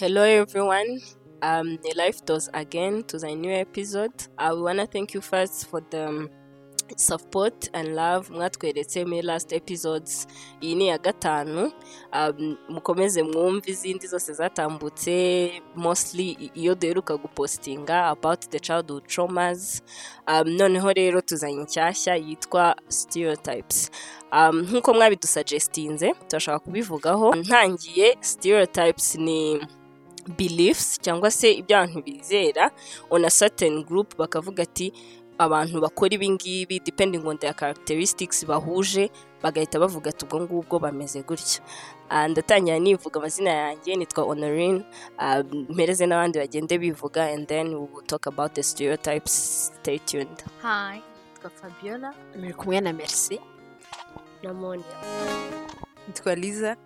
Hello everyone. Um, the Life Does again to the new episode. I wanna thank you first for the um, support and love. Mwatweretse muri last episodes iyi ni iya gatanu. Um, mukomeze mwumve izindi zose zatambutse. Mostly iyo duheruka gupostinga about the childhood traumas. Um, noneho rero tuzanye inshyashya yitwa stereotypes. Nk'uko mwabidusuggestinze turashaka kubivugaho. Ntangiye stereotypes ni beliefs cyangwa se ibyo abantu bizera on a certain group bakavuga ati abantu bakora ibi ngibi depending on their characteristics bahuje bagahita bavuga ati ubwo ngubwo bameze gutya Ah, ndatangira nivuga amazina yanjye nitwa honorine Ah, mpereze n'abandi bagende bivuga and then we will talk about the stereotypes stay tuned Hi, nitwa Fabiola. Muri kumwe na Merci. na Monia. nitwa liza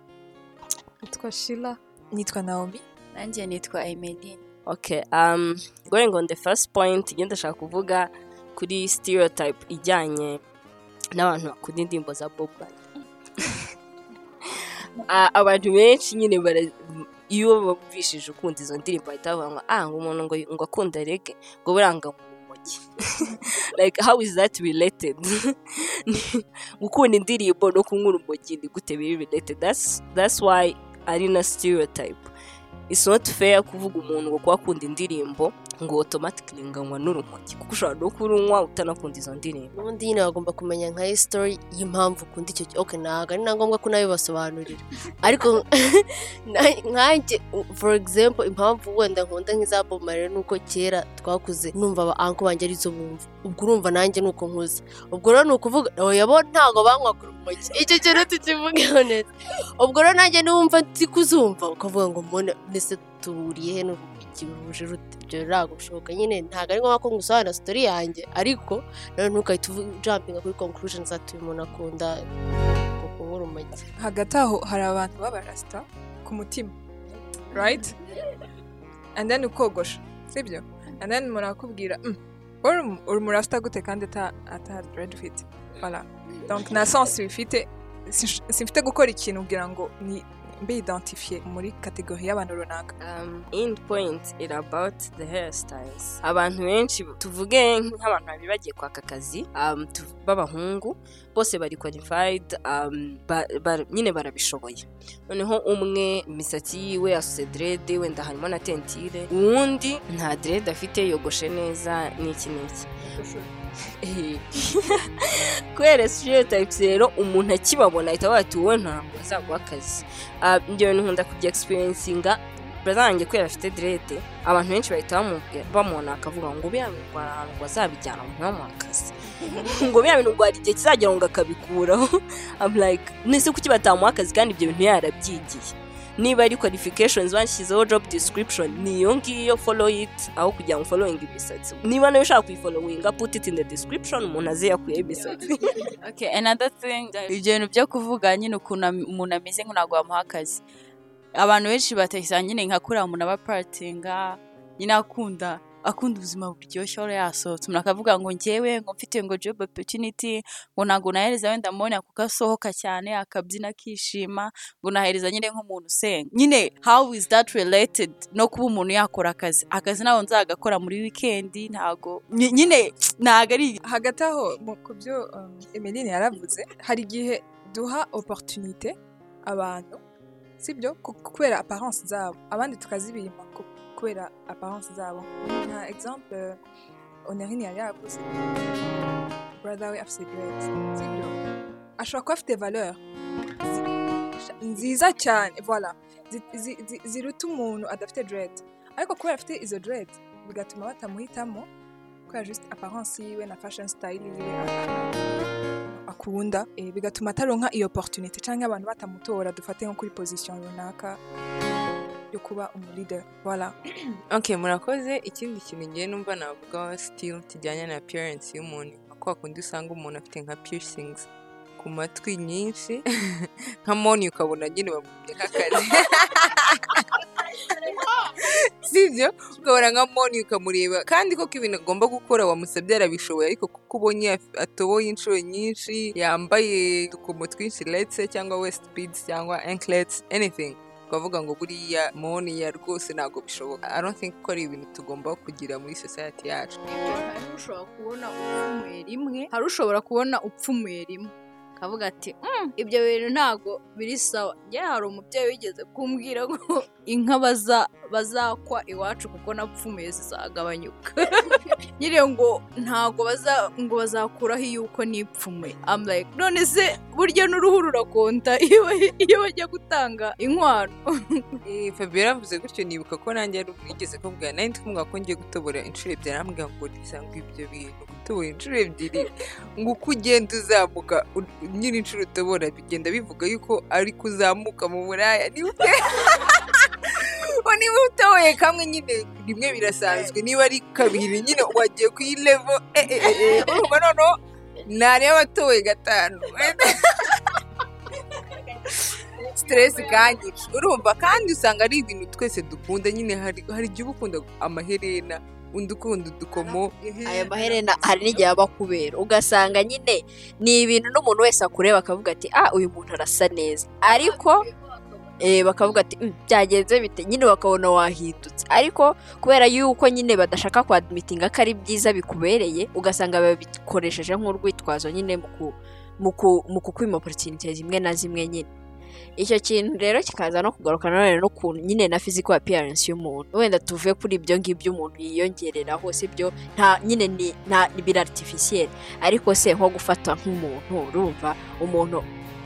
nitwa shila nitwa naomi Nanjye nitwa Emeline. Okay, um, going on the first point, njye ndashaka kuvuga kuri stereotype ijyanye n'abantu bakunda indirimbo za Bob. Ah, abantu benshi nyine iyo bumvishije ukunda izo ndirimbo bahita bavuga ngo ah ngo umuntu ngo akunda reggae ngo buranga mu rumogi like how is that related gukunda indirimbo no kunywa urumogi ni gute biri related that's that's why ari na stereotype it's not fair kuvuga umuntu ngo kuba akunda indirimbo. Ngo automatically nganywa n'urumogi kuko ushobora no kurunywa utanakunda izo ndirimbo. N'ubundi nyine bagomba kumenya nka history y'impamvu ukunda icyo okay ntabwo ari na ngombwa ko nabibasobanurira ariko na- nkanjye for example impamvu wenda nkunda nk'iza Bob Marley ni uko kera twakuze numva aba anko banjye ari zo bumva ubwo urumva nanjye ni uko nkuze. Ubwo rero ni ukuvuga oya bo ntabwo banywaga urumogi icyo kintu tukivugeho neza. Ubwo rero nanjye niwumva nzi kuzumva ukavuga ngo mbone mbese tuhuriye he n'urumogi? Ruhuje rute ibyo ntabwo bishoboka nyine ntabwo ari ngombwa ko ngusobanurira sitori yanjye. Ariko rero ntukahite ujampinga kuri conclusion zatuye umuntu akunda kunywa urumogi hagati aho hari abantu b'abarasita ku mutima right? And then ukogosha sibyo? And then umuntu akakubwira "Mm, uri umurasita gute kandi ata dread ufite voilà. Donc nta sens bifite simfite gukora ikintu kugira ngo ni mbe identifiye muri kategori y'abantu runaka. Um, in point it about the hairstyles. Abantu benshi tuvuge nk'abantu babiri bagiye kwaka akazi um, b'abahungu bose bari qualified um, nyine barabishoboye. Noneho umwe imisatsi yiwe asuse dread wenda harimo na tentire uwundi nta dread afite yogoshe neza n'iki n'iki Eh. kubera stereotypes rero umuntu akibabona ahita ati wowe ntabwo azaguha akazi. Ah, ibyo nkunda experiencinga brother wanjye kubera afite direde abantu benshi bahita bamubona akavuga ngo biriya bintu ngo ahantu ngo azabijyana ngo ntibamuhe akazi ngo biriya bintu ngo hari igihe kizagera ngo akabikuraho. Like nese kuki batamuha akazi? Kandi ibyo bintu yarabyigiye. Niba ari qualifications bashyizeho job description ni iyo ngiyo follow it. Aho kugira ngo following imisatsi. Niba nawe ushaka kuyifollowinga put it in the description umuntu aze yakuyeho imisatsi. Okay, another thing, ibyo bintu byo kuvuga nyine ukuntu umuntu ameze ntabwo wamuha akazi. Abantu benshi batekereza nyine nka kuriya umuntu aba aparatinga, nyine akunda. Akunda ubuzima buryoshye aho yasohotse umuntu akavuga ngo njyewe ngo mfite ngo job opportunity ngo ntabwo nahereza wenda mbonye kuko asohoka cyane akabyina akishima ngo nahereza nyine nk'umuntu usenga nyine how is that related no kuba umuntu yakora akazi? Akazi ntabwo nzagakora muri wikendi ntabwo ny- nyine ntabwo ari hagati aho ku byo um, emeline yaravuze hari igihe duha opportunité abantu sibyo ku- kubera apparence zabo abandi tukazibima. Kubera apparence zabo nka exemple onerine yari yavuze brother we afite dread sibyo ashobora kuba afite valeur zi- nziza cyane voilà. Zi- zi- zi- ziruta umuntu adafite dread. Ariko kubera afite izo dread? Bigatuma batamuhitamo kubera just apparence yiwe na fashion style yiwe akunda bigatuma ataronka iyo opportunité. Cyangwa abantu batamutora dufate nko kuri position runaka yo kuba umuleader voilà. Ok murakoze. Ikindi kintu ngiye numva navugaho still kijyanye na appearance y'umuntu nka kwa kundi usanga umuntu afite nka piercings ku matwi nyinshi. Nka moni ukabona nyine bamubye nk'akazi sibyo ukabona nka moni ukamureba. Kandi koko ibintu agomba gukora wamusabye arabishoboye ariko kuko ubonye atoboye inshuro nyinshi yambaye udukomo twinshi letse cyangwa west beads cyangwa anklets anything. Ukavuga ngo buriya moniya rwose ntabwo bishoboka. I don't think ko ari ibintu tugomba kugira muri society yacu. Hari ushobora kubona upfumuye rimwe hari ushobora kubona upfumuye rimwe. Akavuga ati "Mm, ibyo bintu ntabwo biri sawa njye hari umubyeyi wigeze kumbwira ngo inka baza- bazakwa iwacu kuko napfumuye zizagabanyuka. Nyine ngo ntabwo ngo bazakuraho yuko nipfumuye. Like none se burya n'uruhu rurakonta iyo bajya gutanga inkwano? Fabiola yavuze gutyo nibuka ko nanjye yari yigeze kumbwira nari ndi kumubwira ko ngiye gutobora inshuro ebyiri. Arambwira ngo Lisa ngo ibyo bintu. Gutobora inshuro ebyiri? Ngo uko ugenda uzamuka nyiri inshuro utobora bigenda bivuga yuko ari kuzamuka mu buraya niba uta- niba utoboye kamwe nyine. Rimwe birasanzwe. Niba ari kabiri nyine wagiye ku eh, eh, eh, eh, urumva noneho ntareba abatoboye gatanu. Stress kanyica urumva? Kandi usanga ari ibintu twese dukunda nyine. Hari igihe uba ukunda amaherena. Undi ukunda udukomo. Aya maherena hari n'igihe aba akubera ugasanga nyine ni ibintu n'umuntu wese akureba akavuga ati ah uyu muntu arasa neza. Ariko eh, bakavuga ati "Mm, byagenze bite? Nyine bakabona wahindutse. Ariko kubera yuko nyine badashaka kwadimitinga ko ari byiza bikubereye ugasanga babikoresheje nk'urwitwazo nyine mu ku- mu ku- mu kukwima opportunity zimwe na zimwe nyine. Icyo kintu rero kikaza no kugaruka nanone no ku nyine na physical appearance y'umuntu. Wenda tuve kuri ibyo ngibyo umuntu yiyongereraho sibyo nta nyine ni nta artificiel. Ariko se nko gufata nk'umuntu urumva umuntu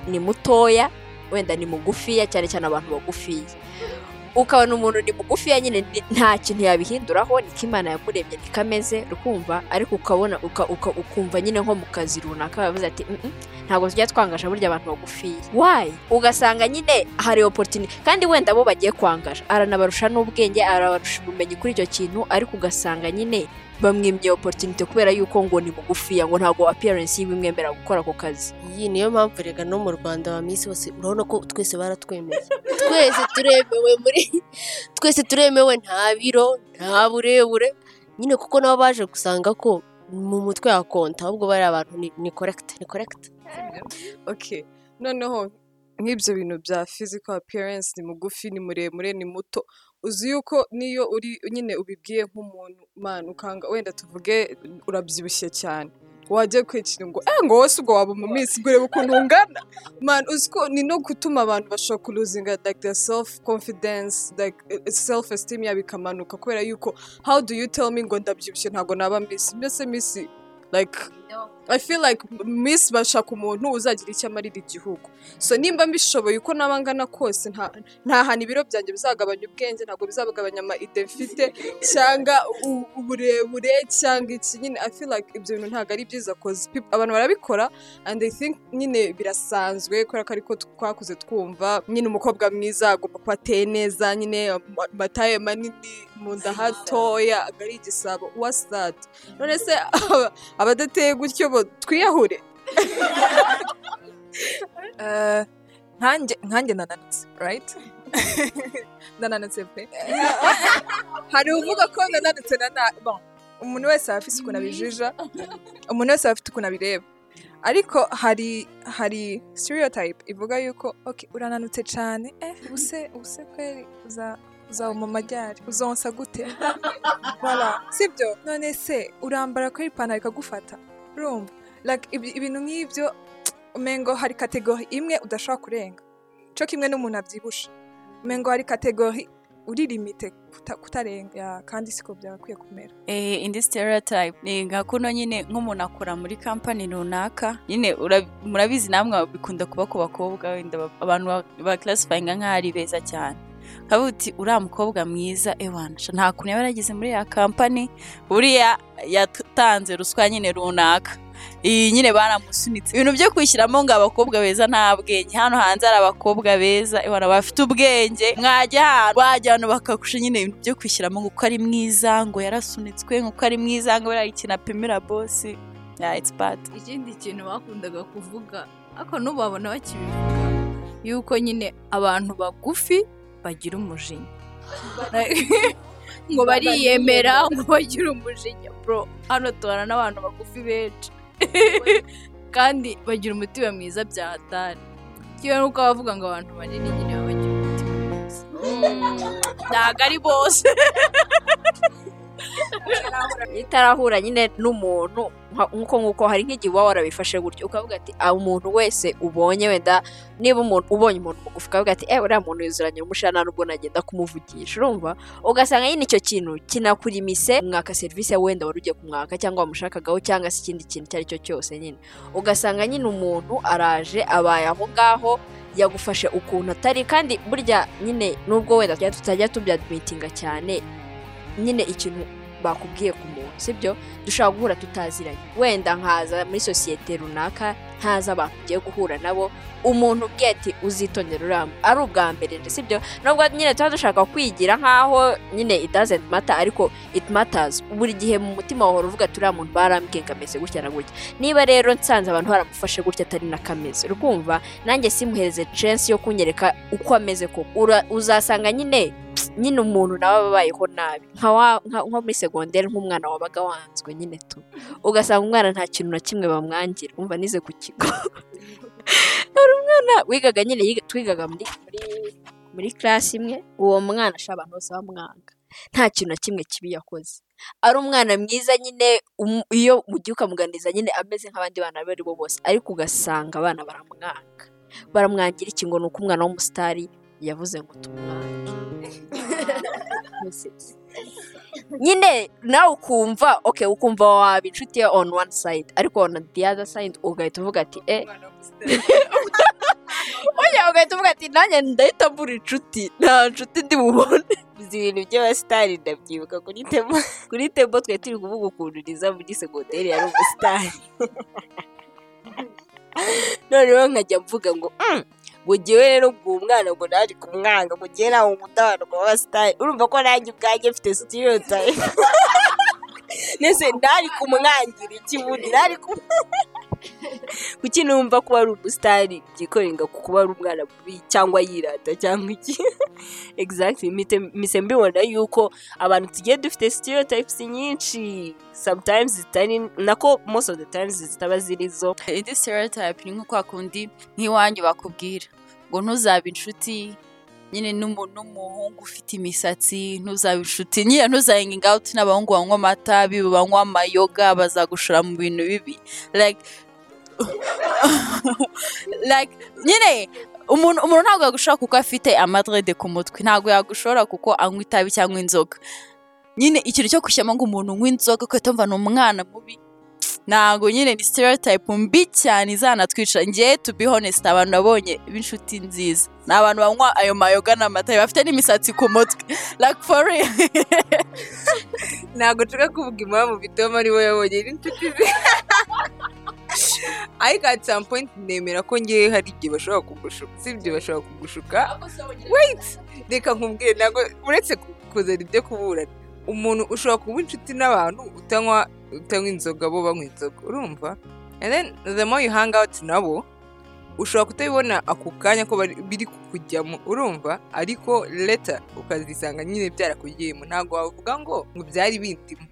ni mutoya wenda ni mugufiya cyane cyane abantu bagufiya. Ukabona umuntu ni mugufiya nyine nta kintu yabihinduraho niko imana yamuremye niko ameze ukumva ariko ukabona uka- uka- ukumva nyine nko mu kazi runaka bavuze ati "Mm, mm, ntabwo tujya twangaje burya abantu bagufiya. Wayi ugasanga nyine hari opportunity. Kandi wenda bo bagiye kwangaje aranabarusha n'ubwenge arabarusha ubumenyi kuri icyo kintu ariko ugasanga nyine bamwimye opportunity kubera yuko ngo ni mugufiya ngo ntabwo appearance yiwe imwemera gukora ako kazi. Iyi niyo mpamvu rega no mu rwanda ba minsi bose urabona ko twese baratwemeye. Twese turemewe muri twese turemewe nta biro nta burebure. Nyine kuko nabo baje gusanga ko mu mutwe hakonta ahubwo bari abantu ni, correct ni okay noneho nk'ibyo bintu bya physical appearance ni mugufi ni muremure ni muto. Uzi yuko niyo uri nyine ubibwiye nk'umuntu ukanga wenda tuvuge urabyibushye cyane. Wajya kwicira ngo eh ngo wose ubwo waba mu minsi ngo urebe ukuntu ungana. Man uzi ko ni no gutuma abantu bashobora kuruzinga like their self confidence like self esteem yabo ikamanuka kubera yuko how do you tell me? ngo ndabyibushye ntabwo naba miss. Mbese miss like I feel like Miss bashaka umuntu uzagira icyo amarira igihugu. So nimba mbishoboye uko naba ngana kose nta hantu ibiro byanjye bizagabanya ubwenge ntabwo bizagabanya ama ide mfite cyangwa uburebure cyangwa iki. Nyine I feel like ibyo bintu ntabwo ari byiza peop- abantu barabikora and I think nyine birasanzwe kubera ko ariko twakuze twumva nyine umukobwa mwiza agomba kuba ateye neza nyine ama- amataye manini mu nda hatoya ari igisabo that? None se aba- abadateye gutyo bo twiyahure. Eh, nkanjye nananutse right? Nananutse pe. Hari uvuga ko nananutse na na bon umuntu wese aba afite ukuntu abijija umuntu wese aba afite ukuntu abireba. Ariko hari hari stereotype ivuga yuko urananutse cyane eh ubuse ubuse kweri uza uzaba mu majyari uzonsa gute? Sibyo? None se urambara ko ipantaro ikagufata? Ibi- ibintu nk'ibyo umengo hari kategori imwe udashobora kurenga. Cyo kimwe n'umuntu abyibusha umengo hari kategori uri limite kuta- kutarenga kandi siko byagakwiye kumera. Eh, indi stereotype ni nka kuno nyine nk'umuntu akora muri kampani runaka nyine ura- murabizi namwe bikunda kuba ku bakobwa wenda ba- abantu ba- ba classifyinga nk'aho ari beza cyane. Kavuga uti uriya mukobwa mwiza ewana sha nta kuntu yaba yarageze muri ya kampani buriya yatanze ruswa nyine runaka. Iyi nyine baramusunitse. Ibintu byo kwishyiramo ngo abakobwa beza nta bwenge. Hano hanze hari abakobwa beza ewana bafite ubwenge. Mwajya ahantu wajya hano bakakusha nyine ibintu byo kwishyiramo ngo uko ari mwiza ngo yarasunitswe ngo uko ari mwiza ngo buriya ikintu apimira bosi ya it's bad. Ikindi kintu bakundaga kuvuga ariko n'ubu babona bakibivuga yuko nyine abantu bagufi bagira umujinya. Ngo bariyemera ngo bagire umujinya bro. Hano tubana n'abantu bagufi benshi. Kandi bagira umutima mwiza bya hatari. Kimwe n'uko bavuga ngo abantu banini nyine baba bagira umutima mwiza. Ntabwo ari bose. itarahura nyine n'umuntu nk'uko nk'uko hari nk'igihe uba warabifashe gutyo ukavuga ati ah umuntu wese ubonye wenda niba umuntu ubonye umuntu mugufi ukavuga ati eh uriya muntu yuzuranye umushana nubwo nagenda kumuvugisha urumva? Ugasanga nyine icyo kintu kinakurimise mwaka serivisi wenda wari ugiye kumwaka cyangwa wamushakagaho cyangwa se ikindi kintu icyo ari cyo cyose nyine. Ugasanga nyine umuntu araje abaye aho ngaho yagufashe ukuntu atari kandi burya nyine nubwo wenda tutajya tubyadmitinga cyane nyine ikintu bakubwiye ku muntu sibyo? Dushobora guhura tutaziranye. Wenda nkaza muri sosiyete runaka ntazi abantu ugiye guhura nabo umuntu ubwiye ati uzitondera uriya ari ubwa mbere nje sibyo nubwo nyine tuba dushaka kwigira nkaho nyine it doesn't matter ariko it matters. Buri gihe mu mutima wahora uvuga ati uriya muntu barambwiye ngo ameze gutya na gutya. Niba rero nsanze abantu baramufashe gutya atari n'akameze urukumva nanjye simuhereze chance yo kunyereka uko ameze koko. Uzasanga nyine nyine umuntu nawe aba abayeho nabi. Nko muri segonderi nk'umwana wabaga wanzwe nyine tu. Ugasanga umwana nta kintu na kimwe bamwangira. Umva nize ku kigo hari umwana wigaga nyine twigaga muri muri muri class imwe uwo mwana asha abantu bose bamwanga. Nta kintu na kimwe kibi yakoze. Ari umwana mwiza nyine um- iyo ugiye ukamuganiriza nyine ameze nk'abandi bana abo bo bose ariko ugasanga abana baramwanga. Baramwangira iki ngo ni uko umwana w'umusitari yavuze ngo tumwange nyine nawe ukumva okay ukumva waba inshuti ye on one side ariko on the other side ugahita uvuga ati eh. Oya ugahita uvuga ati nanjye ndahita mbura inshuti nta nshuti ndi bubone Uzi ibintu by'abasitari ndabyibuka kuri tebo kuri tebo twari turi kuvuga ukuntu riza muri segonderi yari umusitari noneho nkajya mvuga ngo "Mm, ngo ngewe rero ngo uwo mwana ngo naje kumwanga ngo ngewe nawe umudabano ngo w'abasitari urumva ko nanjye ubwanjye mfite stereotype nese ntari kumwangira iki bundi ntari kum kuki numva kuba ari umusitari byikorenga ku kuba ari umwana mubi cyangwa yirata cyangwa iki? Exactly. Mpise mbibona yuko abantu tugiye dufite stereotypes nyinshi. Sometimes zitari nako most of the times zitaba ziri zo. Indi stereotype ni nko kwa kundi nk'iwanyu bakubwira. Ngo ntuzabe inshuti nyine n'umu- n'umuhungu ufite imisatsi ntuzabe inshuti. Nyine ntuzahenge out n'abahungu banywa amatabi banywa amayoga bazagushora mu bintu bibi. Like nyine umuntu ntabwo yagushora kuko afite amadrede ku mutwe. Ntabwo yagushora kuko anywa itabi cyangwa inzoga. Nyine ikintu cyo gushyiramo ngo umuntu unywa inzoga ugahita wumva ni umwana mubi. Ntabwo nyine ni stereotype mbi cyane izanatwica. Ngewe to be honest abantu nabonye b'inshuti nziza. Ni abantu banywa ayo mayoga n'amata bafite n'imisatsi ku mutwe. Like for real. Ntabwo nshaka kuvuga impamvu bituma ari we yabonye n'inshuti ze ariko at some point nemera ko ngewe hari igihe bashobora kugushuka sibyo bashobora kugushuka? Wait! Reka nkubwire ntabwo uretse ku- kuzana ibyo kuburana umuntu ushobora kuba inshuti n'abantu utanywa inzoga bo banywa inzoga urumva? And then the more you hang out nabo ushobora kutabibona ako kanya ko biri kukujyamo urumva? Ariko leta ukazisanga nyine byarakugiyemo. Ntabwo wavuga ngo ngo byari bindimo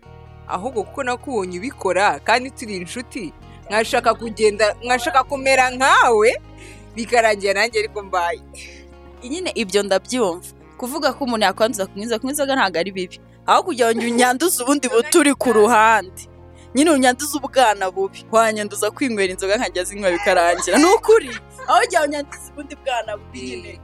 ahubwo kuko nakubonye ubikora kandi turi inshuti nkashaka kugenda nkashaka kumera nkawe? Bikarangira nanjye ariko mbaye. Nyine ibyo ndabyumva. Kuvuga ko umuntu yakwanduza kunywa inzoga kunywa inzoga ntabwo ari bibi. Aho kugira ngo unyanduze ubundi buturi ku ruhande. Nyine unyanduze ubwana bubi. Wanyanduza kwinywera inzoga nkajya zinywa bikarangira. Ni ukuri. Aho kugira ngo unyanduze ubundi bwana bubi nyine.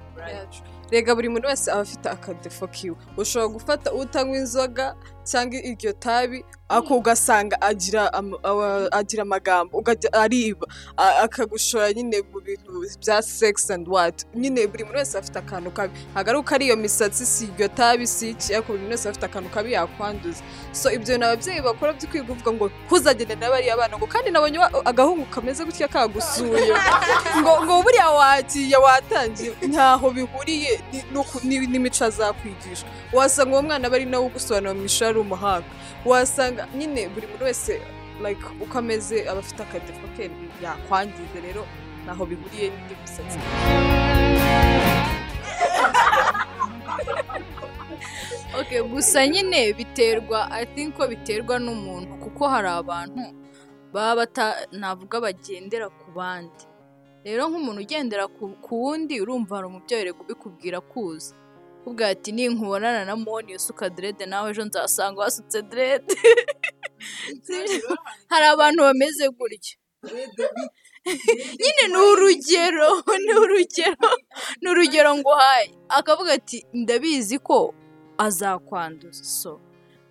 Rega buri muntu wese aba afite akadefo kiwe. Ushobora gufata utanywa inzoga cyangwa iryo tabi ako ugasanga agira amagambo ariba akagushora nyine mu bintu bya sex and what. Nyine buri muntu wese afite akantu kabi. Ntabwo ari uko ari iyo misatsi si iryo tabi si iki ariko buri muntu wese afite akantu kabi yakwanduza. So ibyo bintu ababyeyi bakora byo kwiga uvuga ngo ntuzagende na bariya bana ngo kandi nabonye agahungu kameze gutya kagusuye. Ngo ngo buriya wagiye watangiye ntaho bihuriye ni- ni- n'imico azakwigisha wasanga uwo mwana aba ari nawe ugusobanura mu ishuri ari umuhanga. Wasanga nyine buri muntu wese like uko ameze aba afite akadefo ke yakwangiza rero ntaho bihuriye n'indi misatsi gusa nyine biterwa i think ko biterwa n'umuntu kuko hari abantu baba bata navuga bagendera ku bandi. Rero nk'umuntu ugendera ku wundi urumva hari umubyeyi uri kubikubwira kuza kuvuga ati ninkubonana na moni usuka derede nawe ejo nzasanga wasutse derede hari abantu bameze gutya. Nyine ni urugero ni urugero ni urugero nguhaye akavuga ati ndabizi ko azakwanduza. So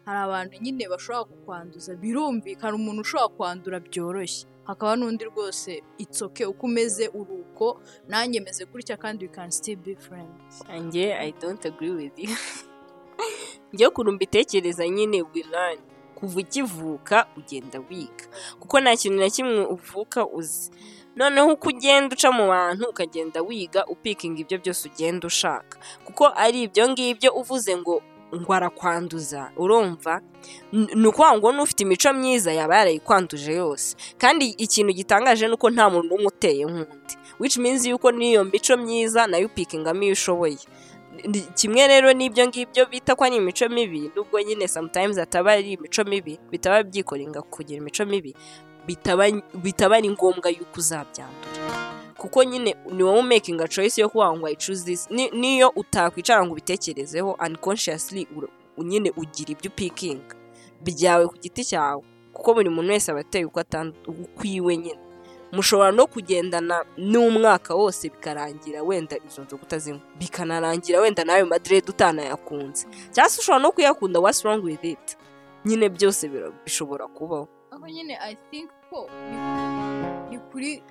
hari abantu nyine bashobora kukwanduza birumvikana umuntu ushobora kwandura byoroshye. Hakaba n'undi rwose itsoke uko umeze uri uko nanjye meze gutya kandi we can still be friends Anjye I don't agree with you. Njye ukuntu mbitekereza nyine we learn. Kuva ukivuka ugenda wiga. Kuko nta kintu na kimwe uvuka uzi. Noneho uko ugenda uca mu bantu ukagenda wiga upikinga ibyo byose ugenda ushaka. Kuko ari ibyo ngibyo uvuze ngo ngo arakwanduza urumva? Ni ukuvuga ngo n'ufite imico myiza yaba yarayikwanduje yose. Kandi ikintu gitangaje ni uko nta muntu n'umwe uteye nk'undi which means yuko n'iyo mico myiza na yo upikingamo iyo ushoboye. Kimwe rero n'ibyo ngibyo bita ko ari imico mibi nubwo nyine sometimes ataba ari imico mibi bitaba byikoringa kugira imico mibi bitaba ari ngombwa yuko uzabyandura. Kuko nyine ni wowe making a choice yo kuvuga ngo I choose this. Ni- niyo utakwicara ngo ubitekerezeho ura- nyine ugira ibyo upikinga byawe ku giti cyawe kuko buri muntu wese aba ateye uko ukwiwe nyine. Mushobora no kugendana n'umwaka wose bikarangira wenda izo nzoga utazinywa bikanarangira wenda nawe madirede utanayakunze. Cyangwa se ushobora no kuyakunda what's wrong with it? Nyine byose bishobora kubaho. Aho nyine i think ko ni kuri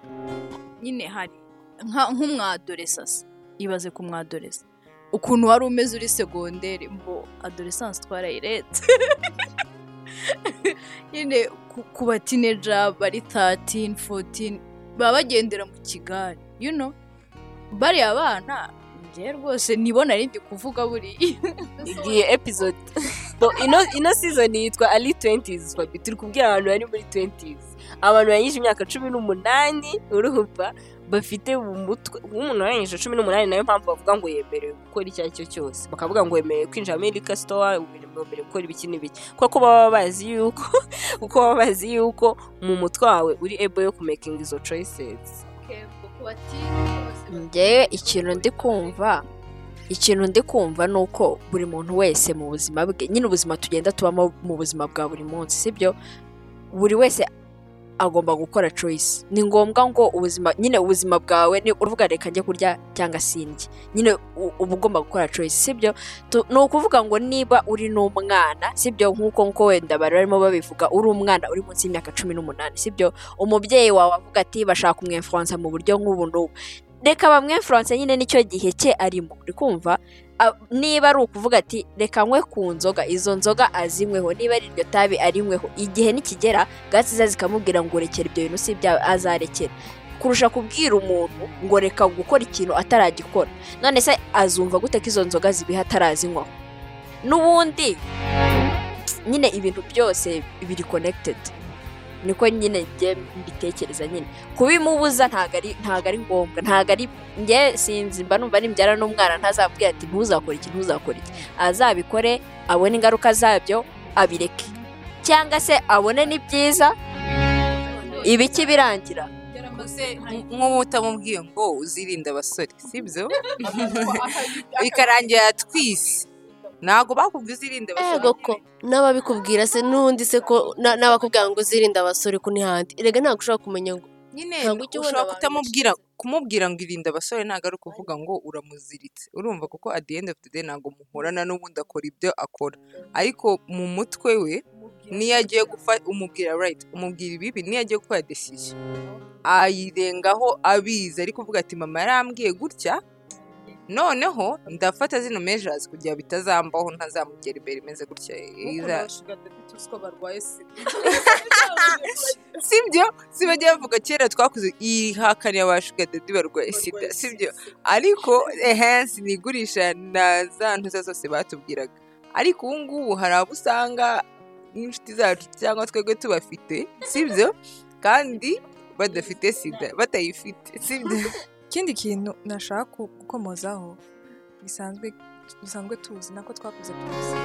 nyine hari nk'umwadolesasi ibaze ku mwadolesa ukuntu wari umeze uri segonderi mbo adolesansi twarayiretse. Nyine ku- ku batineja bari 13 14 baba bagendera mu kigare. You know? Bariya bana njye rwose nibona ari ndi kuvuga buriya. Igihe episode Bo, ino season yitwa 20s papi turi kubwira abantu bari muri 20s abantu barangije imyaka cumi n'umunani urumva bafite mu mutwe nk'umuntu warangije cumi n'umunani na yo mpamvu bavuga ngo yemerewe gukora icyo ari cyo cyose. Bakavuga ngo wemerewe kwinjira muri liquor store wemerewe gukora ibiki n'ibiki. Kuko baba bazi yuko kuko baba bazi yuko mu mutwe wawe uri able yo kumakinga izo choices. Njyewe ikintu ndi kumva ikintu ndi kumva ni uko buri muntu wese mu buzima bwe nyine ubuzima tugenda tubamo mu buzima bwa buri munsi sibyo? Buri wese agomba gukora choice. Ni ngombwa ngo ubuzima nyine ubuzima bwawe ni uruvuga reka njye kurya cyangwa sindye nyine uba ugomba gukora choice sibyo ni ukuvuga ngo niba uri n'umwana sibyo nk'uko nko wenda bari barimo babivuga uri umwana uri munsi y'imyaka cumi n'umunani sibyo umubyeyi wawe avuga ati bashaka kumwemfuransa mu buryo nk'ubu n'ubu. Reka bamwemfuranse nyine ni cyo gihe cye arimo. Uri kumva niba ari ukuvuga ati reka nywe ku nzoga. Izo nzoga azinyweho niba ari iryo tabi arinyweho igihe nikigera gasiza zikamubwira ngo rekera ibyo bintu si ibyawe azarekera. Kurusha kubwira umuntu ngo reka gukora ikintu ataragikora. None se azumva gute ko izo nzoga zibiha atarazinywaho n'ubundi nyine ibintu byose biri connected. Niko nyine njye mbitekereza nyine. Kubimubuza ntabwo ari ntabwo ari ngombwa ntabwo ari njye sinzi mba numva nimbyara n'umwana ntazamubwira ati ntuzakore iki ntuzakore iki. Azabikore abone ingaruka zabyo abireke. Cyangwa se abone ni byiza ibiki birangira. Nk'ubu utamubwiye ngo uzirinde abasore sibyo bikarangira twise ntabwo bakubwiye uzirinde abasore Ego ko n'ababikubwira se n'undi se ko na- n'abakubwira ngo uzirinde abasore ko n'ihandi. Erega ntabwo ushobora kumenya ngo nyine ushobora kutamubwira kumubwira ngo irinde abasore ntabwo ari ukuvuga ngo uramuziritse. Urumva kuko at the end of the day ntabwo muhorana n'ubundi akora ibyo akora. Ariko mu mutwe we niyo agiye gufata umubwira right umubwira ibibi niyo agiye gukora decision. Ayirengaho abizi ari kuvuga ati mama yarambwiye gutya noneho ndafata zino measures kugira bitazambaho ntazamugera imbere imeze gutya. Iza- sibyo? Si bajya bavuga kera twakuze ihakaniye ba shuga dadi barwaye sida. Sibyo? ariko ehe sinigurisha na za ntuza zose batubwiraga. Ariko ubu ngubu hari abo usanga n'inshuti zacu cyangwa twebwe tubafite sibyo? Kandi badafite sida. Batayifite sibyo? ikindi kintu nashaka gukomozaho bisanzwe bisanzwe tuzi nako twakuze tuzi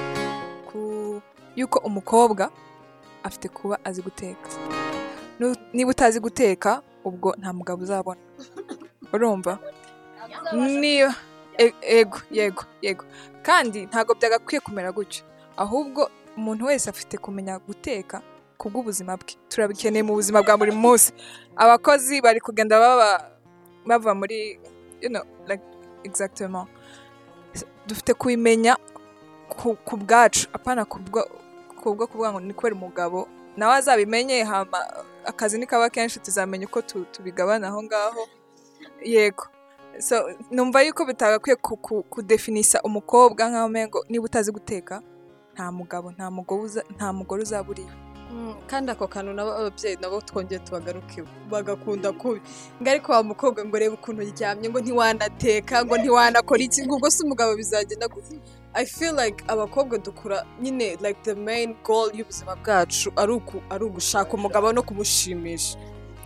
yuko umukobwa afite kuba azi guteka. Niba utazi guteka ubwo nta mugabo uzabona. Urumva? Niba E- ego yego yego. Kandi ntabwo byagakwiye kumera gutyo. Ahubwo umuntu wese afite kumenya guteka ku bw'ubuzima bwe. Turabikeneye mu buzima bwa buri munsi. Abakozi bari kugenda baba bava muri you know like exactement. Dufite kubimenya ku, bwacu. Apana ku bwo ku bwo kuvuga ngo ni kubera umugabo nawe azabimenye hama akazi nikaba kenshi tuzamenya uko tu- tubigabana aho ngaho. Yego. So numva yuko bitagakwiye ku- ku- kudefinisa umukobwa nk'aho umengo niba utazi guteka nta mugabo nta mugore uzaba kandi ako kantu nabo ababyeyi nabo twongeye tubagaruke bagakunda kubi ngo ariko wa mukobwa ngo reba ukuntu uryamye ngo ntiwanateka ngo ntiwanakora iki ngo ubwo se umugabo bizagenda gute? I feel like abakobwa dukura nyine like the main goal y'ubuzima bwacu ari ugushaka umugabo no kumushimisha.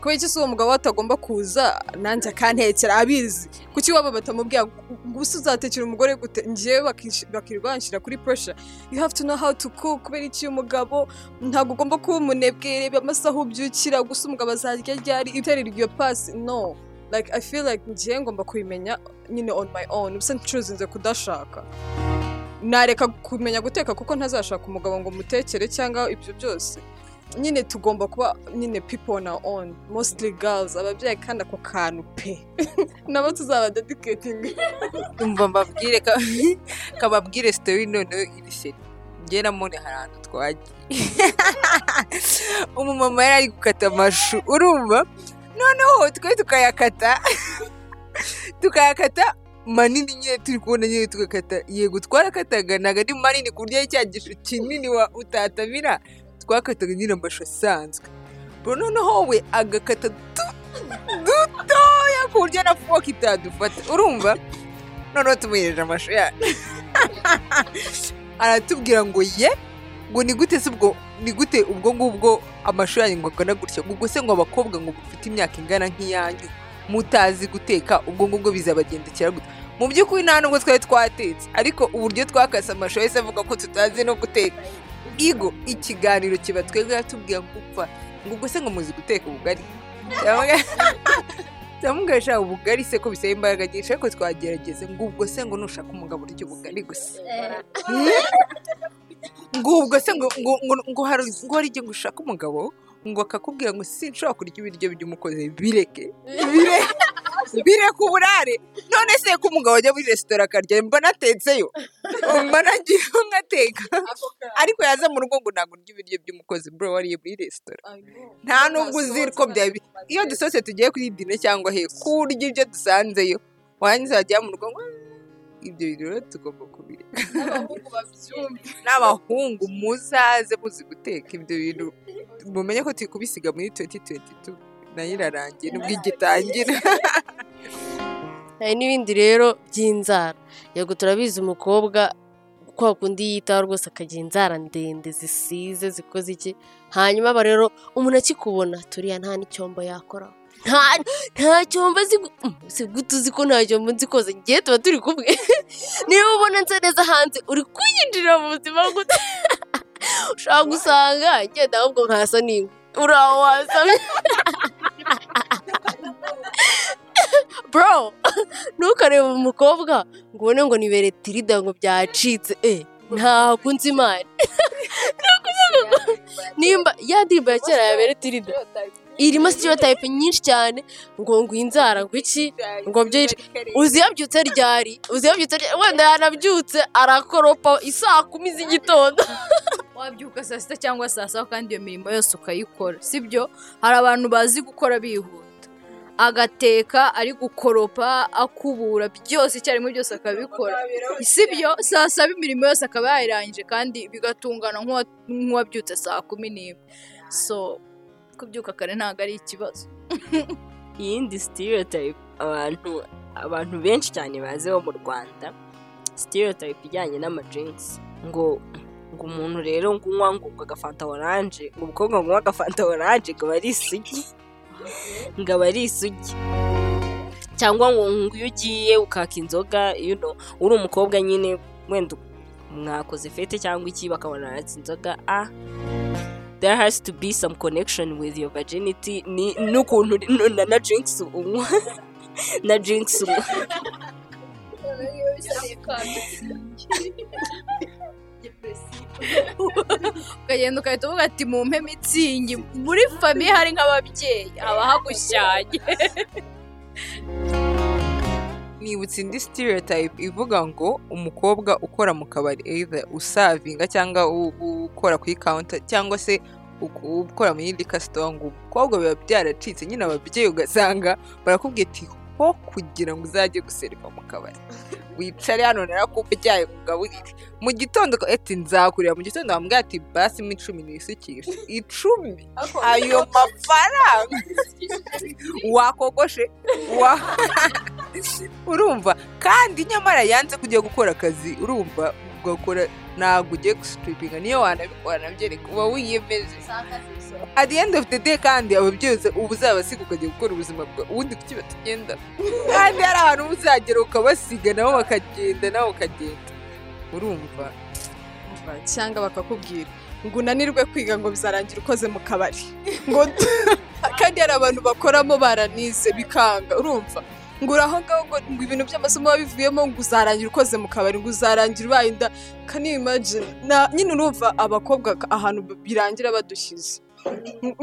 Kubera iki se uwo mugabo atagomba kuza nanjye akantekera abizi. Kuki iwabo batamubwira ngo gusa uzatekera umugore gute? Bakish- bakirirwa kuri pressure. You have to know how to cook. Kubera iki umugabo ntabwo ugomba kuba umunebwe. Reba amasaha ubyukira gusa umugabo azarya ryari? Iterera iryo pasi no. Like i feel like ngiye ngomba kubimenya nyine on my own. Ubusa ncuruzinze kudashaka. Nareka kumenya guteka kuko ntazashaka umugabo ngo mutekere cyangwa ibyo byose. Nyine tugomba kuba nyine people on our own mostly girls. Ababyeyi kandi ako kantu pe. Nabo tuzaba dedicating. Umva mbabwire ka- kababwire sitori noneho iri seri. Njye na mone hari ahantu twagiye. Umumama yari ari gukata amashu. Urumva? Noneho twe tukayakata. Tukayakata manini nyine turi kubona nyine tugakata. Yego twarakataga. Ntabwo ari manini ku buryo cya gishu kinini wa utatamira twakataga nyine amashu asanzwe. Noneho we agakata du- dutoya ku buryo na foke itadufata. Urumva? Noneho tumuhereje amashu yacu. Aratubwira ngo ye ngo ni gute ubwo ni gute ubwo ngubwo amashu yanyu ngo agana gutya ngo se ngo abakobwa ngo bafite imyaka ingana nk'iyanyu mutazi guteka ubwo ngubwo bizabagendekera gute? Mu by'ukuri nta nubwo twari twatetse ariko uburyo twakase amashu yahise avuga ko tutazi no guteka. Igo ikiganiro kiba twebwe yatubwira ngo upfa. Ngo ubwo se ngo muzi guteka ubugari? Ndamubwira ubugari se ko bisaba imbaraga nyinshi ariko twagerageze ngo ubwo se ngo nushaka umugabo urya ubugari gusa ngo ubwo se ngo ngo hari igihe ngo ushaka umugabo? Ngo akakubwira ngo sinshobora kurya ibiryo by'umukozi. Bireke. Bireke. Bireke uburare none se ko umugabo ajya muri resitora akarya mba natetseyo. Mba nagiye ngateka. Ariko yaza mu rugo ngo ntabwo urya ibiryo by'umukozi bro wariye muri resitora. Nta nubwo uzi ko byaba iyo dusohotse tugiye kuri dine cyangwa he kurya ibyo dusanzeyo. Warangiza wajya mu rugo ngo "Ah, ibyo rero tugomba kubireka. N'abahungu muzaze muzi guteka ibyo bintu. Mumenye ko turi kubisiga muri 2022 na yo irarangiye nubwo igitangira. hari n'ibindi rero by'inzara. Yego turabizi umukobwa kwa kundi yitaho rwose akagira inzara ndende zisize zikoze iki? Hanyuma aba rero umuntu akikubona turiya nta n'icyombo yakora. Nta cyombo azi gu- Mm, uzi ko nta cyombo nzi koza ngiye tuba turi kumwe. Niba ubona nsa neza hanze uri kwinjirira mu buzima gute ushobora gusanga? Ngenda ahubwo nkasa n'ingwe uraho wasamye bro ntukarebe umukobwa ngo ubone ngo ni beretirida ngo byacitse. Eh ntabwo nzi imana. Nimba ya ndirimbo ya kera ya beretirida irimo stereotype nyinshi cyane ngo ngo inzara ngo iki? Ngo byica uzi yabyutse ryari? Uzi yabyutse ryari? Wenda yanabyutse arakoropa isaa kumi z'igitondo. Wabyuka saa sita cyangwa saa saba kandi iyo mirimo yose ukayikora. Sibyo? Hari abantu bazi gukora bihuta agateka ari gukoropa akubura. Byose icyarimwe byose akabikora. Sibyo saa saba imirimo yose akaba yayirangije kandi bigatungana nk'uwa- nk'uwabyutse saa kumi n'imwe. So kubyuka kare ntabwo ari ikibazo. Iyindi stereotype abantu abantu benshi cyane bazi bo mu rwanda stereotype ijyanye n'amajinsi ngo ngo umuntu rero ngo unywa ngo agafanta oranje umukobwa ngo unywa agafanta oranje ngo ari isugi ngo aba ari isugi cyangwa ngo iyo ugiye ukaka inzoga uri umukobwa nyine wenda mwakoze fete cyangwa iki bakabona aratse inzoga ah there has to be some connection with your virginity ni n'ukuntu na na drinks unywa na drinks unywa ukagenda ugahita uvuga ati mumpe mitsingi muri famiye hari nk'ababyeyi. Haba hagushyanye nibutse indi stereotype ivuga ngo umukobwa ukora mu kabari either usavinga cyangwa ukora kuri counter cyangwa se ukora muri liquor store ngo umukobwa biba byaracitse nyine ababyeyi ugasanga barakubwira ati ho kugira ngo uzajye guseriva mu kabari. Wicare hano narakubyaye mugaburire mu gitondo ati nzakurira mu gitondo bamubwira ati basi mo icumi nisukishe. Icumi? Ayo mafaranga. Wakogoshe? Wa urumva? Kandi nyamara yanze kujya gukora akazi urumva ugakora ntabwo ugiye gusitipinga niyo wanabikora nabyereka uba wiyemeje at the end of the day kandi ababyeyi uza- uba uzabasiga ukajya gukora ubuzima bwawe. Ubundi kuki batugenda? Kandi hari ahantu uba uzagera ukabasiga nabo bakagenda nawe ukagenda urumva? Cyangwa bakakubwira ngo unanirwe kwiga ngo bizarangira ukoze mu kabari. Kandi hari abantu bakoramo baranize bikanga. Urumva? Ngo uri aho ngaho ngo ibintu by'amasomo biba bivuyemo ngo uzarangira ukoze mu kabari ngo uzarangira ubaye inda. Can you imagine? Na nyine urumva abakobwa ahantu birangira badushyize.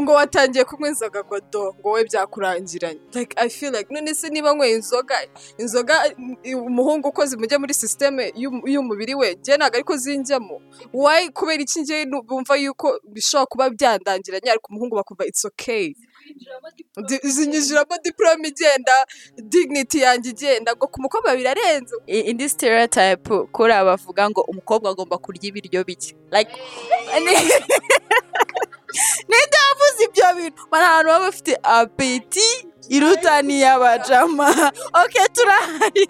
Ngo watangiye kunywa inzoga ngo do ngo we byakurangiranye like i feel like none se niba nyweye inzoga inzoga umuhungu ukoze mujya muri sisiteme y'um- y'umubiri we njye ntabwo ariko zinjyamo why? Kubera iki njye bumva yuko bishobora kuba byandangiranye ariko umuhungu bakumva it's okay. Zinyinjiramo diporome igenda dignity yanjye igenda. Ngo ku mukobwa birarenze indi stereotype kuri aba bavuga ngo umukobwa agomba kurya ibiryo bike. Like ninde wavuze ibyo bintu? Bari ahantu baba bafite apeti iruta n'iy'abajama oke turahari.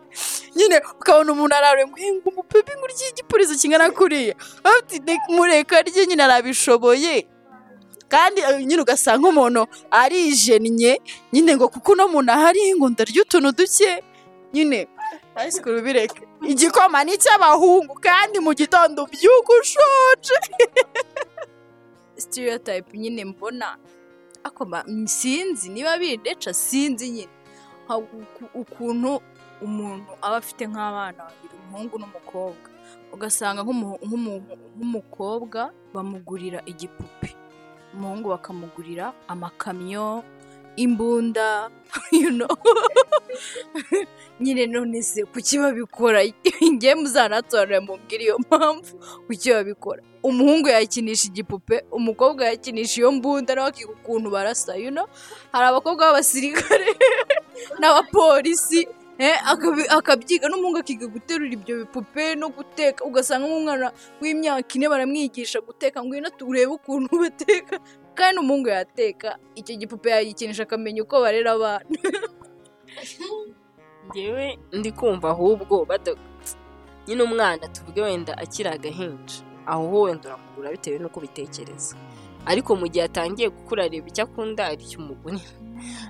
Nyine ukabona umuntu ararwe ngo "Eh, ngo umupepe ngo urye igipurizo kingana kuriya. Ati "Ne- mureka rye. Nyine arabishoboye. Kandi nyine ugasanga umuntu arijennye nyine ngo kuko uno muntu ahari ngo ndarya utuntu duke nyine. School bireke. Igikoma ni icy'abahungu kandi mu gitondo ubyuka ushonje stereotype nyine mbona. Sinzi niba bindeca sinzi nyine. Ukuntu umuntu aba afite nk'abana babiri umuhungu n'umukobwa. Ugasanga nk'umu- nk'umu- nk'umukobwa bamugurira igipupe. Umuhungu bakamugurira amakamyo imbunda nyine none se kuki babikora? Ngewe muzanatorere mumbwire iyo mpamvu kuki babikora? Umuhungu yakinisha igipupe umukobwa yakinisha iyo mbunda nawe akiga ukuntu barasa hari abakobwa b'abasirikare n'abapolisi akabyiga n'umuhungu akiga guterura ibyo bipupe no guteka. Ugasanga nk'umwana w'imyaka ine baramwigisha guteka ngo ngwino turebe ukuntu bateka kandi umuhungu yateka icyo gipupe yagikinisha akamenya uko barera abana. Ngewe ndi kumva ahubwo nyine umwana tuvuge wenda akiri agahinja. Aho ho wenda uramugura bitewe n'uko ubitekereza. Ariko mu gihe atangiye gukura areba icyo akunda ari cyo umugurira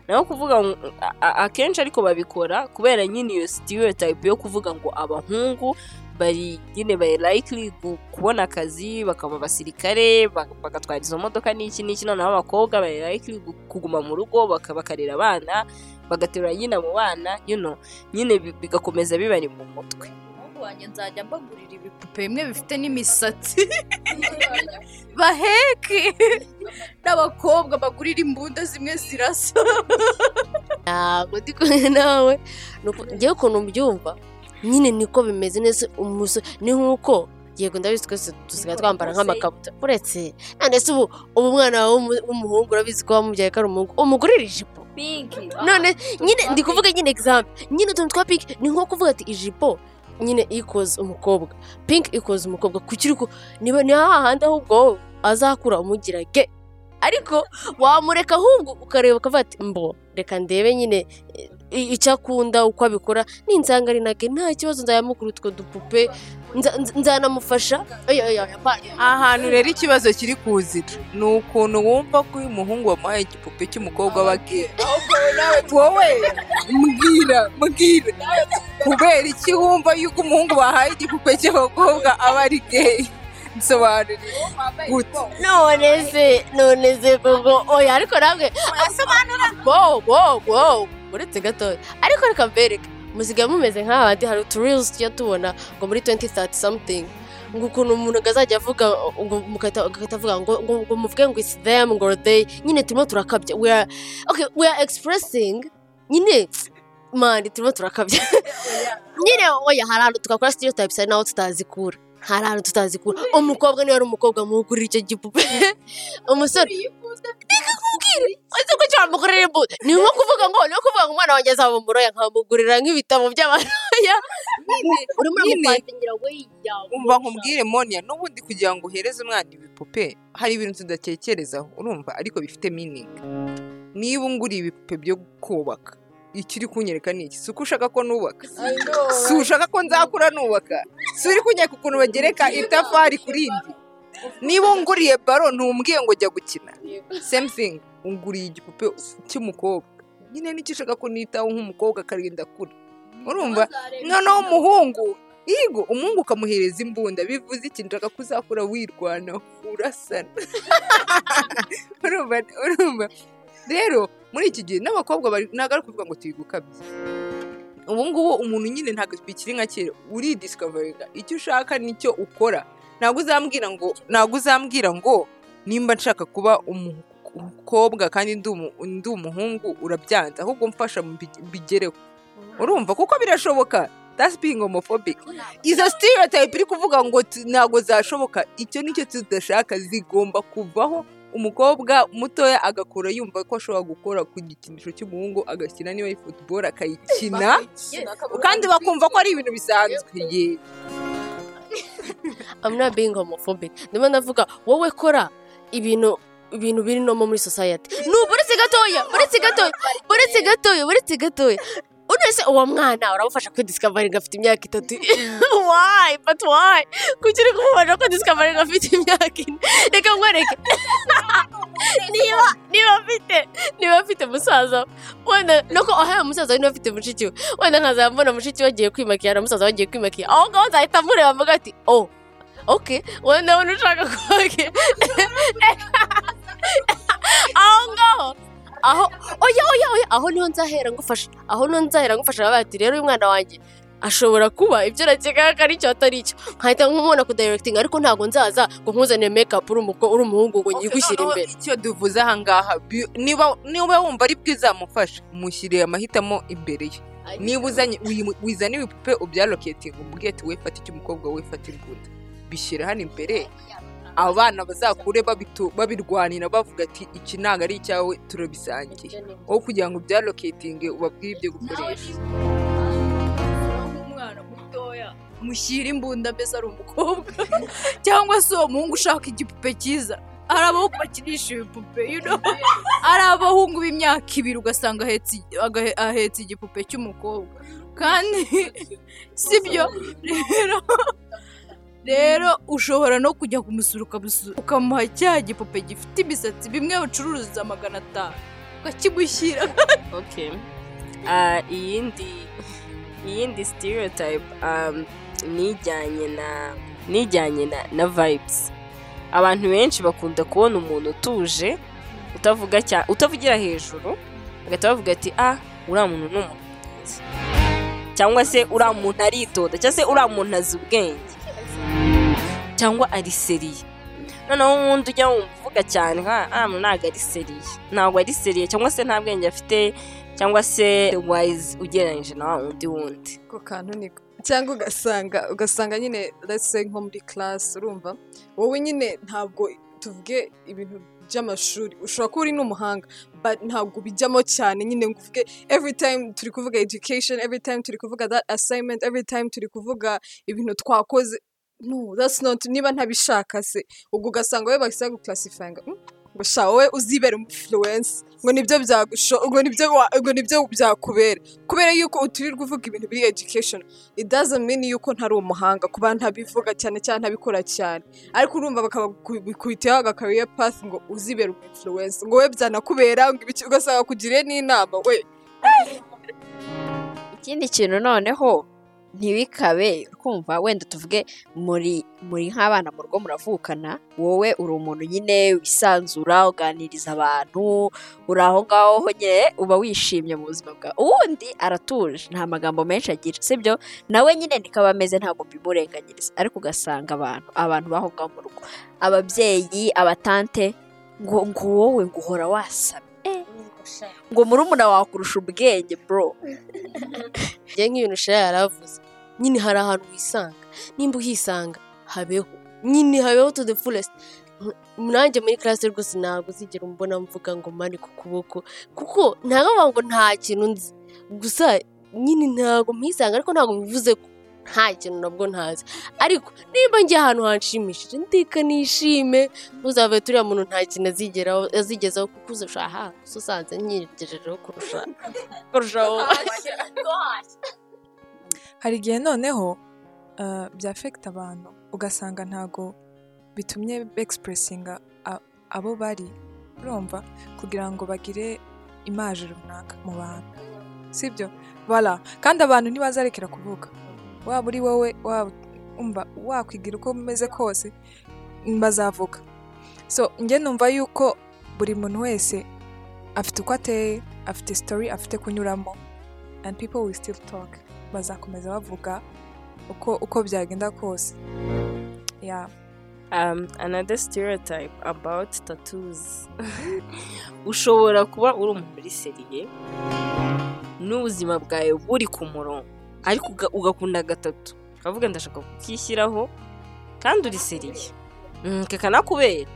naho kuvuga akenshi ariko babikora kubera nyine iyo stereotype yo kuvuga ngo abahungu bari nyine bari likely kubona akazi bakaba abasirikare ba- bagatwara izo modoka n'iki n'iki noneho abakobwa bari likely gu- kuguma mu rugo baka- bakarera abana bagaterura nyine abo bana you know, nyine bi- bigakomeza bibari mu mutwe. Wanjye nzajya mbagurira ibipupe bimwe bifite n'imisatsi. Baheke n'abakobwa bagurira imbunda zimwe zirasa. Ntabwo ndi kumwe nawe. Ngewe ukuntu mbyumva. Nyine niko bimeze neza umusore ni nk'uko yego ndabizi twese dusigaye twambara nk'amakabutura. Uretse ndetse ubu w'umu- w'umuhungu urabizi ko wamubyaye ko ari umuhungu umugurira ijipo. None nyine ndi kuvuga nyine example nyine utuntu twa pink ni nko kuvuga ati ijipo nyine ikoze umukobwa. Pink ikoze umukobwa. Ku niba ni hahandi ahubwo azakura umugira ge ariko wamureka ahubwo ukareba ukavuga ati mbo reka ndebe nyine icyo akunda uko abikora ninsanga ari nage nta kibazo nzayamukura utwo dupupe. Nza- nza- nzanamufasha. Ahantu rero ikibazo kiri kuzira. Ni ukuntu wumva ko uyu muhungu wamuhaye igipupe cy'umukobwa aba gay wowe mbwira mbwira. Kubera iki wumva yuko umuhungu bahaye igipupe cy'abakobwa aba ari gay? Nsobanurira. Gute? None se none se koko. Oya ariko namwe asobanura wow wow wow. Uretse gatoya ariko reka mbereke musigaye mumeze nk'abandi hari utureels tujya tubona ngo muri 2030 something. Ngo ukuntu umuntu azajya avuga ngo mugahita avuga ngo ngo muvuge ngo it's them ngo they nyine turimo turakabya. We are expressing nyine mani turimo turakabya. Nyine oya hari ahantu tugakora stereotypes ari naho tutazikura hari ahantu tutazikura umukobwa niba ari umukobwa muwugurira icyo gipupe. Umusore. Ndikakubwira ese ko cyamukorera imbuto ni nko kuvuga ngo ni nko kuvuga ngo umwana wanjye azaba umuroya. Nkamugurira nk'ibitabo by'abaroya urimo uramupangira ngo umva nkubwire monia n'ubundi kugira ngo uhereze umwana ibipupe hari ibintu tudatekerezaho urumva? Ariko bifite meaning. Niba unguriye ibipupe byo kubaka. Uri kunyereka ni iki si uko ushaka ko nubaka? Si ushaka ko nzakura nubaka? Si uri kunyereka ukuntu bagereka itafari ku rindi niba unguriye baro ntumbwiye ngo jya gukina. Same thing. Unguriye igipupe cy'umukobwa. Nyine ni cyo ushaka ko nitaho nk'umukobwa akarinda kure urumva? Noneho umuhungu Yego umuhungu ukamuhereza imbunda. Bivuze iki? Nshaka ko uzakura wirwana urasana. Urumva? Rero muri iki gihe n'abakobwa ntabwo ari ukuvuga ngo turi gukabya ubu ngubu umuntu nyine ntabwo bikiri nka kera uridisikavaringa icyo ushaka ni cyo ukora. Ntabwo uzambwira ngo ntabwo uzambwira ngo nimba nshaka kuba umukobwa kandi ndi umu- ndi umuhungu urabyanze. Ahubwo mfasha mbi- mbigereho. Urumva? Kuko birashoboka. That's being homophobic. Izo stereotype iri kuvuga ngo ntabwo zashoboka. Icyo ni cyo tudashaka zigomba kuvaho. Umukobwa mutoya agakura yumva ko ashobora gukora ku gikinisho cy'umuhungu agakina niba ari football akayikina. Kandi bakumva ko ari ibintu bisanzwe. I'm not being homophobic. Ndimo ndavuga wowe kora ibintu ibintu biri nomo muri society. No buretse gatoya buretse gatoya buretse gatoya buretse gatoya. Unese uwo mwana uramufasha kwidisikavaringa afite imyaka itatu. Why? But why? Kuki uri kumufasha kwidisikavaringa afite imyaka ine. Reka nkwereke. Niba niba afite niba afite musaza we, wenda nuko ahaye musaza we niba afite mushiki we. Wenda nkazaba mbona mushiki we agiye kwimakiya na musaza we agiye kwimakiya aho ngaho nzahita mureba mvuga ati oh ok wenda ndabona ushaka koge aho ngaho aho oya oya oya. Aho ni ho nzahera ngufasha. Aho ni ho nzahera ngufasha. Baba bati rero uyu mwana wanjye ashobora kuba ibyo nakeka ko ari cyo atari cyo nkahita nk'umubona ku directing ariko ntabwo nzaza ngo nkuzanire up uri umuhungu ngo nyigushyire imbere. icyo duvuze aha ngaha niba wumva ari bwizamufasha mushyire amahitamo imbere ye. Niba uzanye wizana ibipupe ubyaloketinga umubwiye ati we fata icy'umukobwa we fata imbunda. Bishyire hano imbere. Abana bazakure babitu- babirwanira bavuga ati iki ntabwo ari icyawe turabisangiye. Aho kugira ngo ubyaloketinge ubabwire ibyo gukoresha. Mushyira imbunda mbese ari umukobwa. Cyangwa se uwo muhungu ushaka igipupe cyiza. Hari abahungu bakinisha ibipupe you know? hari abahungu b'imyaka ibiri ugasanga ahetse igipupe cy'umukobwa. Kandi sibyo rero. Rero ushobora no kujya kumusura ukamuha cya gipupe gifite imisatsi bimwe bacururiza magana atanu. Ukakimushyira. Ah, iyindi iyindi stereotype um, nijyanye na nijyanye na, na vibes. Abantu benshi bakunda kubona umuntu utuje utavuga cya utavugira hejuru bagahita bavuga ati ah uriya muntu ni mwiza." cyangwa se uriya muntu aritonda cyangwa se uriya muntu azi ubwenge. Cyangwa ari seriye noneho uwundi ujya wumva uvuga cyane nka ah ntabwo ari seriye ntabwo ari seriye cyangwa se nta bwenge afite cyangwa se wise ugereranyije na wa wundi wundi. Ako kantu niko cyangwa ugasanga ugasanga nyine say nko muri class urumva wowe nyine ntabwo tuvuge ibintu by'amashuri. Ushobora kuba uri n'umuhanga ntabwo bijyamo cyane nyine ngo uvuge every time turi kuvuga education every time turi kuvuga that assignment every time turi kuvuga ibintu twakoze no that's not niba ntabishaka se. Ubwo ugasanga wowe bahise baguclassifyinga. "Hmm, ngo sha wowe uzibera influence. Ngo ni byo byagusho ngo ni byo ngo ni byo byakubera. Kubera yuko uturirwa uvuga ibintu biri education it doesn't mean yuko ntari umuhanga kuba ntabivuga cyane cyane ntabikora cyane. Ariko urumva bakabikubitaho aga career path ngo uzibera umu influence. Ngo we byanakubera ngo ugasanga kugiriye n'inama we. Ikindi kintu noneho ntibikabe kumva wenda tuvuge muri muri nk'abana mu rugo muravukana wowe uri umuntu nyine wisanzura uganiriza abantu uri aho ngaho nyine uba wishimye mu buzima bwawe uwundi aratuje nta magambo menshi agira sibyo? Nawe nyine niko aba ameze ntabwo mbimurenganyiriza ariko ugasanga abantu abantu b'aho ngaho mu rugo ababyeyi abatante ngo ngo wowe ngo uhora wasamye. Ngo murumuna wakurusha ubwenge bro. Njye nk'ibintu shira yaravuze. Nyine hari ahantu wisanga. Nimba uhisanga habeho. Nyine habeho to the fullest. Nanjye muri classe rwose ntabwo uzigera umbona mvuga ngo mani ku kuboko. Kuko ntabwo ngo nta kintu nzi. Gusa nyine ntabwo mpisanga ariko ntabwo bivuze ko nta kintu nabwo ntazi. Ariko nimba njye ahantu hanshimishije ndeka nishime ntuzave turiya muntu nta kintu azigeraho azigezaho kuko uzasha aha usanze nyigejejeho kurusha kurushaho hari igihe noneho uh, byafekita abantu ugasanga ntago bitumye begisipuresinga abo bari. Urumva? Kugira ngo bagire imaje runaka mu bantu. Sibyo? Bara kandi abantu ntibazarekera kuvuga. Waba uri wowe waba wakwigira uko umeze kose bazavuga so njye numva yuko buri muntu wese afite uko ateye afite sitori afite kunyuramo. And people will still talk. Bazakomeza bavuga uko uko byagenda kose. Yeah. um, another stereotype about tattoos. Ushobora kuba uri umuntu muri seriye n'ubuzima bwawe buri ku murongo ariko uga- ugakunda gatatu. Ukavuga ndashaka kukishyiraho kandi uri seriye Mm, kakanakubera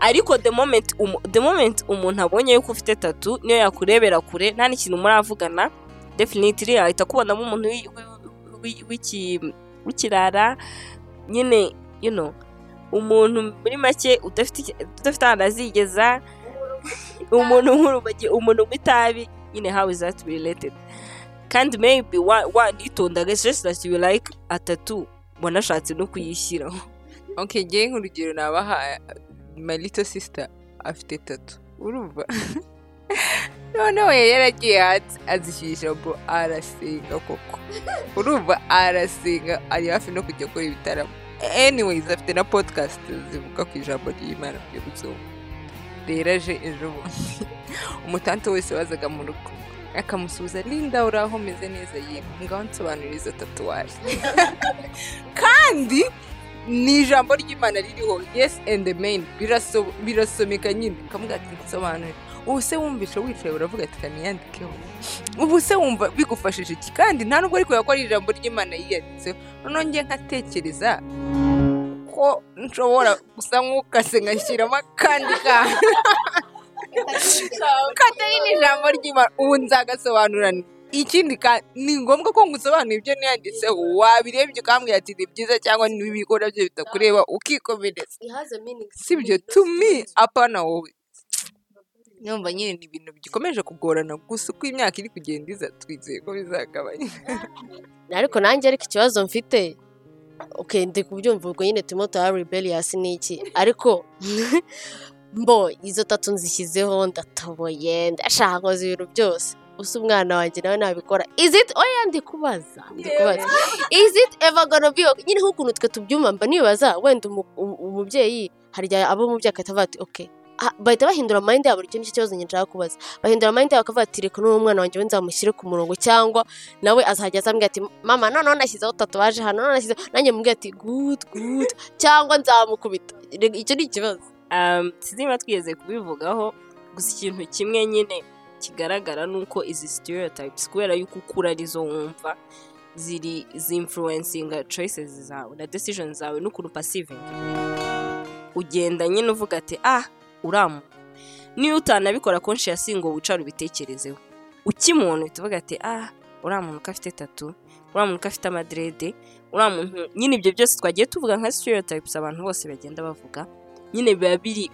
ariko the moment umuntu abonye yuko ufite tatu niyo yakurebera kure nta n'ikintu muravugana definitely ahita akubonamo umuntu wi- wi- wi- w'iki- w'ikirara nyine you know umuntu muri make udafite ahantu azigeza umuntu nk'urumogi umuntu w'itabi nyine how is that related? Kandi maybe wa- wanitondaga just that you like atatu wanashatse no kuyishyiraho ok ngewe nk'urugero nabaha little sister afite tatu urumva? noneho yari yaragiye hanze azishyushya bro arasenga koko. Urumva arasenga ari hafi no kujya akora ibitaramo anyways afite na podcast zivuga ku ijambo ry'imana byo gusoma rero aje ejo bundi. Umutante wese wazaga mu rugo. Akamusubiza linda uri aho umeze neza yego. Ngaho nsobanurira izo tatuwaje kandi ni ijambo ry'imana ririho yes and biraso- birasomeka nyine. Ukavuga ati nsobanurira ubu se wumvishe wicaye uravuga ati kaniyandikeho ubu se wumva bigufashije iki? Kandi nta nubwo ariko yakora ijambo ry'imana yiyanditseho noneho njye nkatekereza ko nshobora gusa nk'ukase ngashyiramo akandi kantu. Katari n'ijambo ry'imana. Ubu nzagasobanurana ikindi ni ngombwa ko ngusobanurira ibyo niyanditseho wabirebye ukambwira ati ni byiza cyangwa ni bibi ko na byo bitakureba ukikomereza sibyo to me apana wowe. Nyumva nyine ni ibintu bigikomeje kugorana gusa uko imyaka iri kugenda iza twizeye ko bizagabanya. Ariko nanjye ariko ikibazo mfite ndi kubyumva ubwo nyine turimo turaba rebellious ni iki? Ariko mbo izo tatu nzishyizeho ndatoboye ndashaka nkoze ibintu byose. Gusa umwana wanjye nawe nabikora. Is it oya ndi kubaza ndi kubaza is it ever gonna be okay? nyine nk'ukuntu twe tubyumva mba nibaza wenda umu- umu- umubyeyi hari igihe abo umubyeyi agahita avuga ati ok. Ah, bahita bahindura mind yabo icyo ni cyo kibazo nshaka kubaza. Bahindura mind yabo bakavuga ati reka n'uwo mwana wanjye we nzamushyire ku murongo cyangwa nawe azajya azambwira ati mama noneho nashyizeho tatuwaje hano noneho nashyizeho nanjye mubwira ati good good cyangwa nzamukubita icyo ni ikibazo. Um, niba twigeze kubivugaho gusa ikintu kimwe nyine kigaragara ni uko izi stereotypes kubera yuko ukura ari zo wumva ziri zinfluencinga choices zawe na decisions zawe n'ukuntu perceiving ugenda nyine uvuga ati ah uramu niyo utanabikora conscious ngo wicare ubitekerezeho. Ukimubona uhita uvuga ati ah uriya muntu ko afite tatu uriya muntu ko afite amadrede uriya muntu nyine ibyo byose twagiye tuvuga nka stereotypes abantu bose bagenda bavuga. Nyine biba biri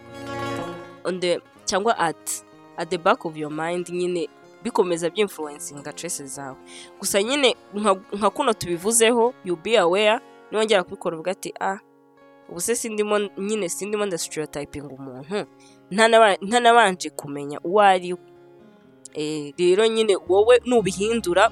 on cyangwa at at the back of your mind nyine bikomeza byinfluencinga choices zawe. Gusa nyine nka kuno tubivuzeho you be aware. Niwongera kubikora uvuga ati ah ubu se sindimo nyine sindimo nda stereotyping umuntu. Ntanaba- ntanabanje kumenya uwo ari we. Eh, rero nyine wowe nubihindura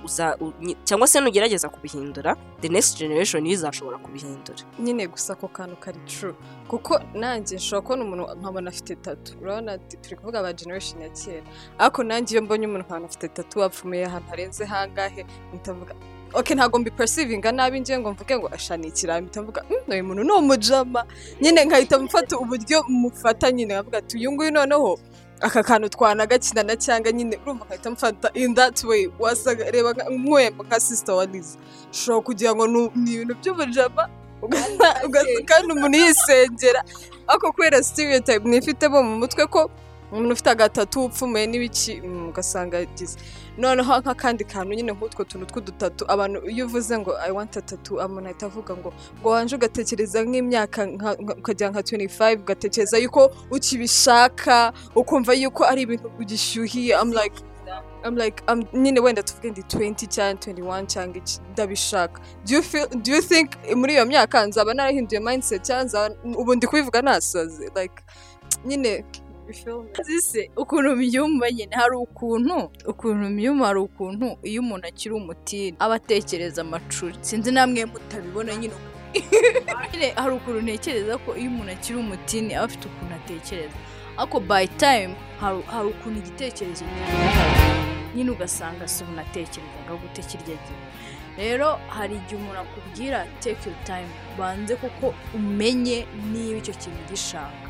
cyangwa se nugerageza kubihindura the next generation izashobora kubihindura. Nyine gusa ako kantu kari true. Kuko nanjye nshobora kubona umuntu nkabona afite tatu urabona turi kuvuga aba generation ya kera. Ariko nanjye iyo mbonye umuntu nkabona afite tatu wapfumuye ahantu harenze hangahe? Mpita mvuga ok ntabwo mbipercevinga nabi ngiye ngo mvuge ngo ashani ikirami mpita mvuga "Mm, uyu muntu ni umujama. Nyine nkahita mfata uburyo mufata nyine nkavuga ati uyu nguyu noneho aka kantu twanagakinana cyangwa nyine. Urumva nkahita mfata in that way wasaga reba nkwemba nka sister wa Liza ushobora kugira ngo ni ibintu by'ubujama kandi umuntu yisengera. Ariko kubera stereotype nifitemo mu mutwe ko umuntu ufite agatatu upfumuye n'ibiki mm, ugasanga yagize noneho nk'akandi kantu nyine nk'utwo tuntu tw'udutatu abantu iyo uvuze ngo i want a tattoo umuntu ahita avuga ngo ngo wanje ugatekereza nk'imyaka ukagira nka 25 ugatekereza yuko ukibishaka ukumva yuko ari ibintu ugishyuhiye. I'm like I'm like, I'm, nyine wenda tuvuge ndi 20 cyangwa 21 cyangwa iki ndabishaka. Do you feel do you think muri iyo myaka nzaba narahinduye mindset cyangwa ubu ndi kubivuga nasaze? Like nyine you feel me? zise ukuntu mbyumva nyine hari ukuntu ukuntu mbyumva hari ukuntu iyo umuntu akiri umutini aba atekereza amacuri. Sinzi namwe mutabibona nyine. Hari ukuntu ntekereza ko iyo umuntu akiri umutini aba afite ukuntu atekereza. Ariko by time hari ukuntu igitekerezo nyine ugasanga si umuntu atekerezaga gute kirya gihe rero hari igihe umuntu akubwira your time. Banze kuko umenye niba icyo kintu gishaka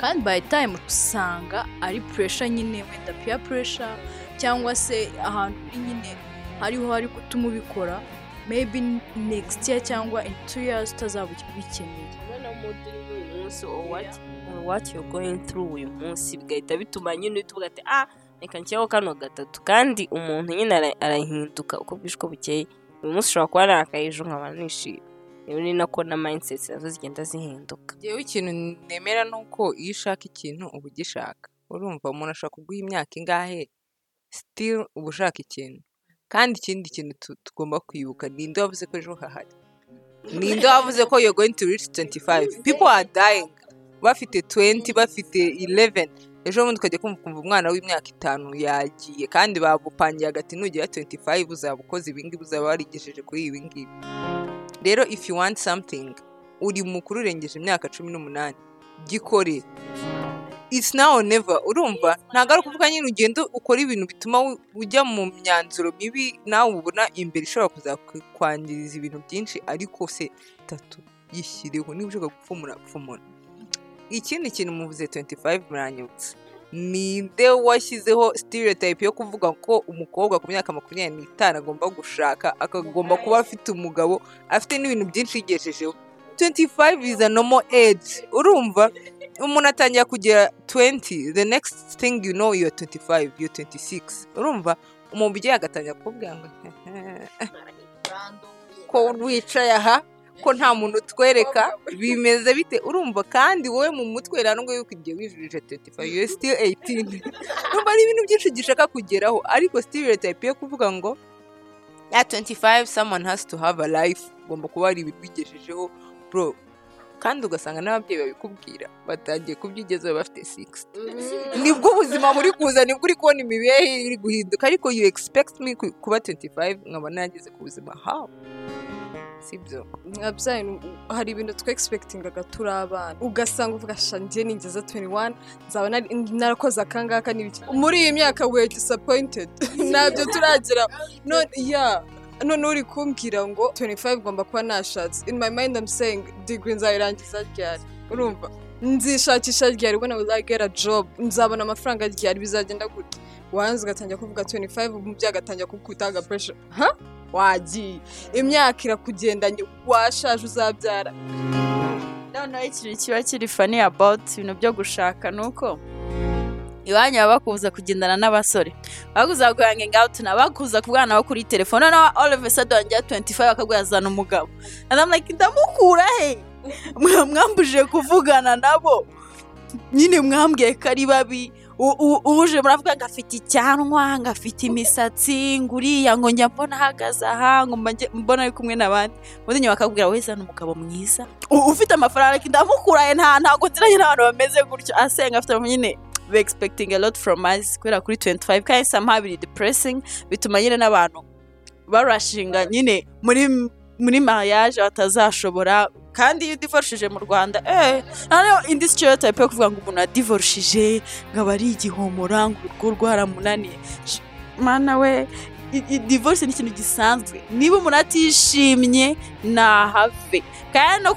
kandi by time usanga ari pressure nyine wenda peer pressure cyangwa se ahantu uri nyine hariho hari gutuma ubikora maybe next year cyangwa in two years utazaba ubikeneye munsi what you're going through uyu munsi bigahita bituma nyine uhita uvuga ati ah reka nshyiraho kano gatatu. Kandi umuntu nyine ara- arahinduka uko bwije uko bukeye. Uyu munsi ushobora kuba narakaye ejo nkaba nishimye. Ni nako na mindset na zo zigenda zihinduka. Njyewe ikintu nemera ni uko iyo ushaka ikintu uba ugishaka. Urumva umuntu ashobora kuguha imyaka ingahe still uba ushaka ikintu. Kandi ikindi kintu tu- tugomba kwibuka ninde wavuze ko ejo hahari? Ninde wavuze ko you're going to reach 25 people are dying. Bafite 20 bafite 11 ejo bundi ukajya kumva umwana w'imyaka itanu yagiye. Kandi bagupangiye hagati nugera 25 uzaba ukoze ibingibi uzaba warigejeje kuri ibi ngibi. Rero if you want something uri mukuru urengeje imyaka cumi n'umunani gikore. It's now or never. Urumva? Ntabwo ari ukuvuga nyine ugenda ukora ibintu bituma ujya mu myanzuro mibi nawe ubona imbere ishobora kuzakwangiriza ibintu byinshi ariko se tatu yishyireho. Niba ushaka gupfumura pfumura. Ikindi kintu muvuze 25 muranyibutsa. Ninde washyizeho stereotype yo kuvuga ko umukobwa ku myaka makumyabiri n'itanu agomba gushaka akagomba kuba afite umugabo afite n'ibintu byinshi yigejejeho? 25 is a normal age. Urumva? Umuntu atangira kugera 20 the next thing you know you're 25 you're 26 urumva? Umubyeyi agatangira kukubwira ngo ko wicaye aha? Ko nta muntu utwereka bimeze bite? Urumva kandi wowe mu mutwe rero ngo yuko igihe wijurije 25 you're still 18 urumva ari ibintu byinshi gishaka kugeraho ariko stereotype yo kuvuga ngo at 25 someone has to have a life. Ugomba kuba hari ibintu bigejejeho bro. Kandi ugasanga n'ababyeyi babikubwira batangiye kubyigezaho bafite 60 ni bwo ubuzima buri kuza ni bwo uri kubona imibereho iri guhinduka ariko expect me ku- kuba 25 nkaba nageze ku buzima how? Sibyo? Abyaye hari ibintu twe expectingaga turi abana. Ugasanga uvuga shangiye ningeza 21 nzaba nari- narakoze akangaka n'ibiki muri iyi myaka we disappointed. Ntabyo turagera none ya none uri kumbwira ngo 25 ngomba kuba nashatse. In my mind I'm saying degree nzayirangiza ryari? Urumva? Nzishakisha ryari? When I will I get a job nzabona amafaranga ryari? Bizagenda gute? Wanze ugatangira kuvuga 25 umubyeyi agatangira kukubita aga pressure. Ha wagiye. Imyaka irakugendanye washaje uzabyara. Noneho ikintu kiba kiri funny about ibintu byo gushaka ni uko? Iwanyu baba bakubuza kugendana n'abasore. Bakubuza guhanging out na bakubuza kubwana nabo kuri telefone. Noneho all of a sudden wanjye 25 bakabwira azana umugabo. Like ndamukura he? Mwa- mwambujije kuvugana nabo? Nyine mwambwiye ko ari babi. Uje muravuga ngo afite icyanwa ngo afite imisatsi ngo uriya ngo njya mbona ahagaze aha ngo mbona ari kumwe n'abandi. Ubundi nyuma bakabwira we zana umugabo mwiza. Ufite amafaranga ariko ndamukuraye nta ntabwo nziranye n'abantu bameze gutyo. Asenga afite nyine be expecting a lot from us kubera kuri 25 kandi somehow biri depressing bituma nyine n'abantu barashinga nyine muri muri mariage batazashobora kandi iyo udivorishije mu rwanda eh noneho indi stereotype yo kuvuga ngo umuntu yadivorishije ngo aba ari igihomora ngo urugo rwaramunaniye mana we divorce ni ikintu gisanzwe. Niba umuntu atishimye nahave. Kandi no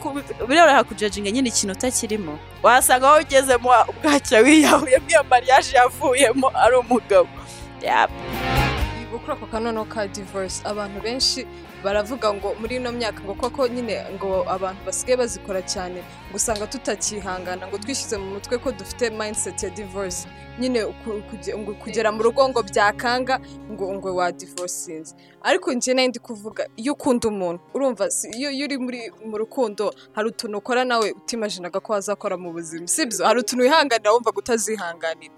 biroroha kujajinga nyine ikintu utakirimo. Wasanga wowe ugezemo bwacya wiyahuye iyo mariage yavuyemo ari umugabo. Kuri ako kanono ka divorce abantu benshi baravuga ngo muri ino myaka ngo koko nyine ngo abantu basigaye bazikora cyane ngo usanga tutakihangana ngo twishyize mu mutwe ko dufite mindset ya divorce. Nyine kugera mu rugo ngo byakanga ngo ngo wa divorcinze ariko njye na yo ndi kuvuga iyo ukunda umuntu urumva iyo uri mu rukundo hari utuntu ukora nawe utimajinaga ko wazakora mu buzima. Sibyo hari utuntu wihanganira wumva utazihanganira.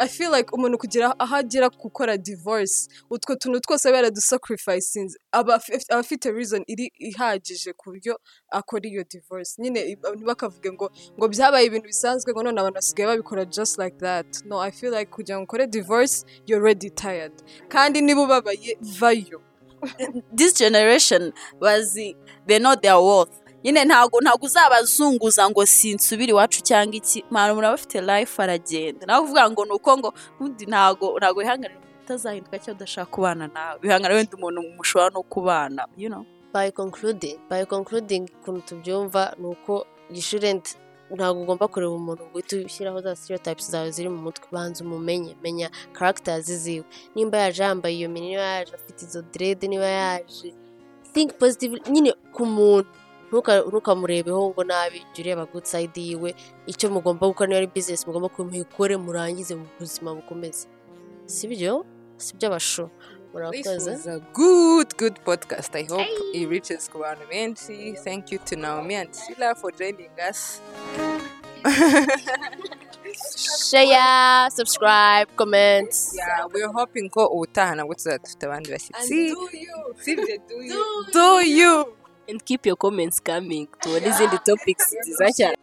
I feel like umuntu kugira aho agera gukora divorce utwo tuntu twose aba yaradusacrificinze aba afi- aba afite reason iri ihagije ku buryo akora iyo divorce. Nyine ntibakavuge ngo ngo byabaye ibintu bisanzwe ngo none abantu basigaye babikora just like that. No I feel like kugira ngo ukore divorce you're already tired. Kandi niba ubabaye vayo. This generation bazi they know their worth. Nyine ntabwo ntabwo uzabazunguza ngo sinsubire iwacu cyangwa iki? Mpamvu umuntu aba afite life aragenda. Nawe kuvuga ngo ni uko ngo ubundi ntabwo ntabwo wihanganira umuntu utazahinduka cyangwa udashaka kubana nawe. Wihanganira wenda umuntu mushobora no kubana you know? By concluding by concluding ukuntu tubyumva ni uko shouldn't ntabwo ugomba kureba umuntu ngo uhite ushyiraho za stereotypes zawe ziri mu mutwe. Banza umumenye menya characters ziwe. Nimba yaje yambaye iyo mini niba yaje afite izo dread niba yaje think positive nyine ku muntu ntukamurebeho ngo nabi jya ureba side yiwe icyo mugomba gukora niba ari business mugomba kumukore murangize mu buzima bukomeze si byo si byo abasho This murakoze good, good podcast. I hope it reaches ku bantu benshi. Thank you to Naomi and Sheila for joining us. share subscribe comment Yeah, we're hoping ko ubutaha nabwo tuzaba dufite abandi bashyitsi. Do you? do you and keep your comments coming tubone izindi topics nziza cyane